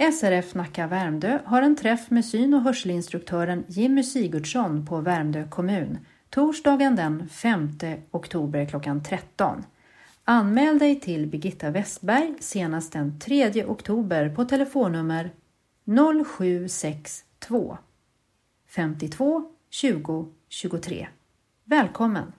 SRF Nacka Värmdö har en träff med syn och hörselinstruktören Jimmy Sigurdsson på Värmdö kommun torsdagen den 5 oktober klockan 13. Anmäl dig till Birgitta Westberg senast den 3 oktober på telefonnummer 0762 52 20 23. Välkommen!